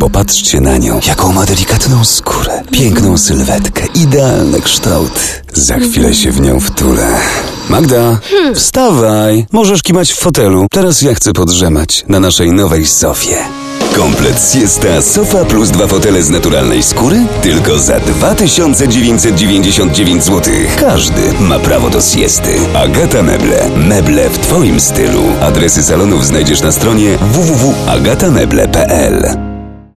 Popatrzcie na nią, jaką ma delikatną skórę, piękną sylwetkę, idealne kształty. Za chwilę się w nią wtulę. Magda, wstawaj, możesz kimać w fotelu. Teraz ja chcę podrzemać na naszej nowej sofie. Komplet Siesta Sofa plus dwa fotele z naturalnej skóry tylko za 2999 zł. Każdy ma prawo do siesty. Agata Meble. Meble w Twoim stylu. Adresy salonów znajdziesz na stronie www.agatameble.pl